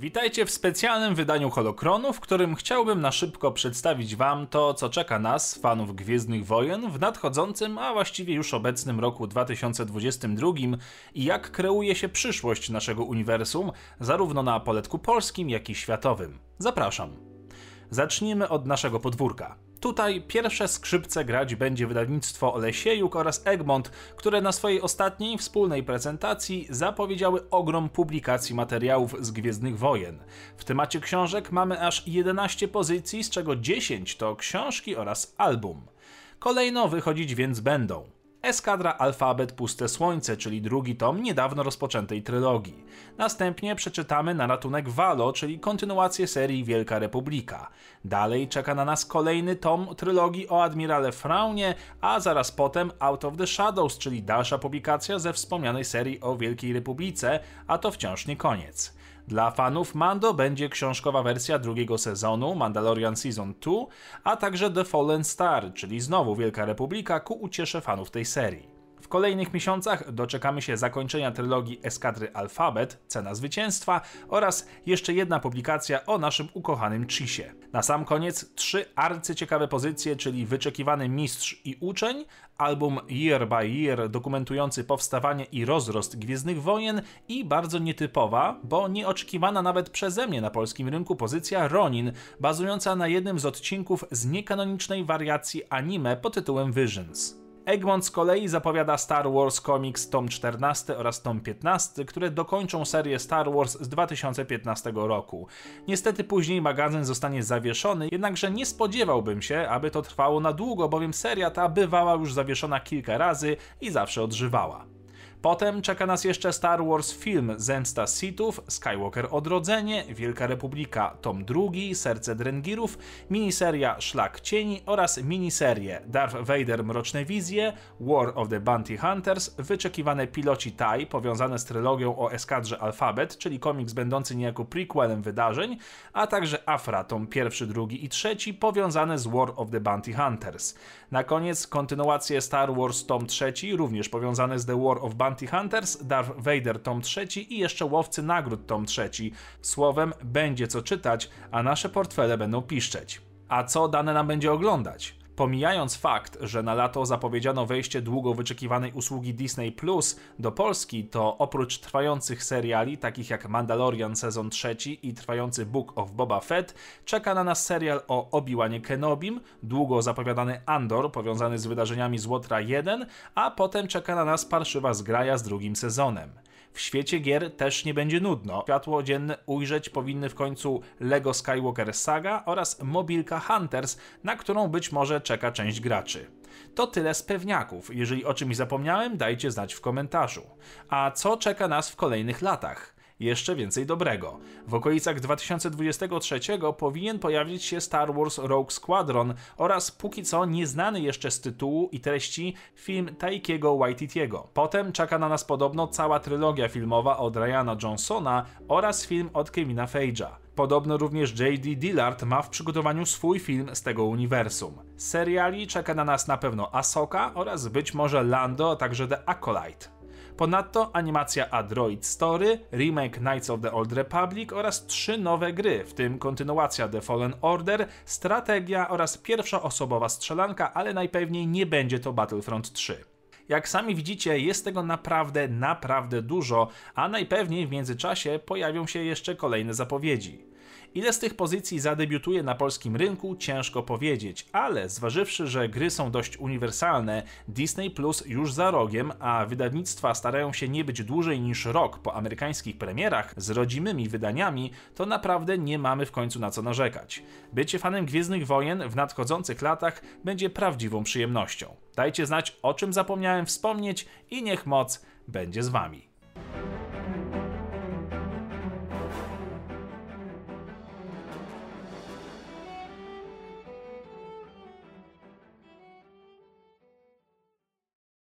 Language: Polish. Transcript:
Witajcie w specjalnym wydaniu Holokronu, w którym chciałbym na szybko przedstawić Wam to, co czeka nas, fanów Gwiezdnych Wojen, w nadchodzącym, a właściwie już obecnym roku 2022 i jak kreuje się przyszłość naszego uniwersum, zarówno na poletku polskim, jak i światowym. Zapraszam. Zacznijmy od naszego podwórka. Tutaj pierwsze skrzypce grać będzie wydawnictwo Olesiejuk oraz Egmont, które na swojej ostatniej wspólnej prezentacji zapowiedziały ogrom publikacji materiałów z Gwiezdnych Wojen. W temacie książek mamy aż 11 pozycji, z czego 10 to książki oraz album. Kolejno wychodzić więc będą Eskadra Alfabet Puste Słońce, czyli drugi tom niedawno rozpoczętej trylogii. Następnie przeczytamy na ratunek Valo, czyli kontynuację serii Wielka Republika. Dalej czeka na nas kolejny tom trylogii o admirale Fraunie, a zaraz potem Out of the Shadows, czyli dalsza publikacja ze wspomnianej serii o Wielkiej Republice, a to wciąż nie koniec. Dla fanów Mando będzie książkowa wersja drugiego sezonu Mandalorian Season 2, a także The Fallen Star, czyli znowu Wielka Republika ku uciesze fanów tej serii kolejnych miesiącach doczekamy się zakończenia trylogii Eskadry Alfabet, Cena Zwycięstwa oraz jeszcze jedna publikacja o naszym ukochanym Chisie. Na sam koniec trzy arcyciekawe pozycje, czyli Wyczekiwany Mistrz i Uczeń, album Year by Year dokumentujący powstawanie i rozrost Gwiezdnych Wojen i bardzo nietypowa, bo nieoczekiwana nawet przeze mnie na polskim rynku pozycja Ronin, bazująca na jednym z odcinków z niekanonicznej wariacji anime pod tytułem Visions. Egmont z kolei zapowiada Star Wars Comics tom 14 oraz tom 15, które dokończą serię Star Wars z 2015 roku. Niestety później magazyn zostanie zawieszony, jednakże nie spodziewałbym się, aby to trwało na długo, bowiem seria ta bywała już zawieszona kilka razy i zawsze odżywała. Potem czeka nas jeszcze Star Wars film Zemsta Sithów, Skywalker Odrodzenie, Wielka Republika tom drugi, Serce Drengirów, miniseria Szlak Cieni oraz miniserie Darth Vader Mroczne Wizje, War of the Bounty Hunters, wyczekiwane piloci TIE powiązane z trylogią o eskadrze Alphabet, czyli komiks będący niejako prequelem wydarzeń, a także Afra tom pierwszy, drugi i trzeci powiązane z War of the Bounty Hunters. Na koniec kontynuacje Star Wars tom trzeci, również powiązane z The War of Bounty Bounty Hunters, Darth Vader tom trzeci i jeszcze Łowcy Nagród tom trzeci. Słowem, będzie co czytać, a nasze portfele będą piszczeć. A co dane nam będzie oglądać? Pomijając fakt, że na lato zapowiedziano wejście długo wyczekiwanej usługi Disney Plus do Polski, to oprócz trwających seriali takich jak Mandalorian sezon trzeci i trwający Book of Boba Fett, czeka na nas serial o Obi-Wanie Kenobim, długo zapowiadany Andor powiązany z wydarzeniami z Łotra 1, a potem czeka na nas parszywa zgraja z drugim sezonem. W świecie gier też nie będzie nudno. Światło dzienne ujrzeć powinny w końcu LEGO Skywalker Saga oraz mobilka Hunters, na którą być może czeka część graczy. To tyle z pewniaków. Jeżeli o czymś zapomniałem, dajcie znać w komentarzu. A co czeka nas w kolejnych latach? jeszcze więcej dobrego. W okolicach 2023 powinien pojawić się Star Wars Rogue Squadron oraz póki co nieznany jeszcze z tytułu i treści film Taikiego Waititiego. Potem czeka na nas podobno cała trylogia filmowa od Ryana Johnsona oraz film od Kevina Feig'a. Podobno również J.D. Dillard ma w przygotowaniu swój film z tego uniwersum. Seriali czeka na nas na pewno Ahsoka oraz być może Lando, a także The Acolyte. Ponadto animacja Android Story, remake Knights of the Old Republic oraz trzy nowe gry, w tym kontynuacja The Fallen Order, strategia oraz pierwsza osobowa strzelanka, ale najpewniej nie będzie to Battlefront 3. Jak sami widzicie, jest tego naprawdę, naprawdę dużo, a najpewniej w międzyczasie pojawią się jeszcze kolejne zapowiedzi. Ile z tych pozycji zadebiutuje na polskim rynku, ciężko powiedzieć, ale zważywszy, że gry są dość uniwersalne, Disney Plus już za rogiem, a wydawnictwa starają się nie być dłużej niż rok po amerykańskich premierach z rodzimymi wydaniami, to naprawdę nie mamy w końcu na co narzekać. Bycie fanem Gwiezdnych Wojen w nadchodzących latach będzie prawdziwą przyjemnością. Dajcie znać, o czym zapomniałem wspomnieć i niech moc będzie z wami.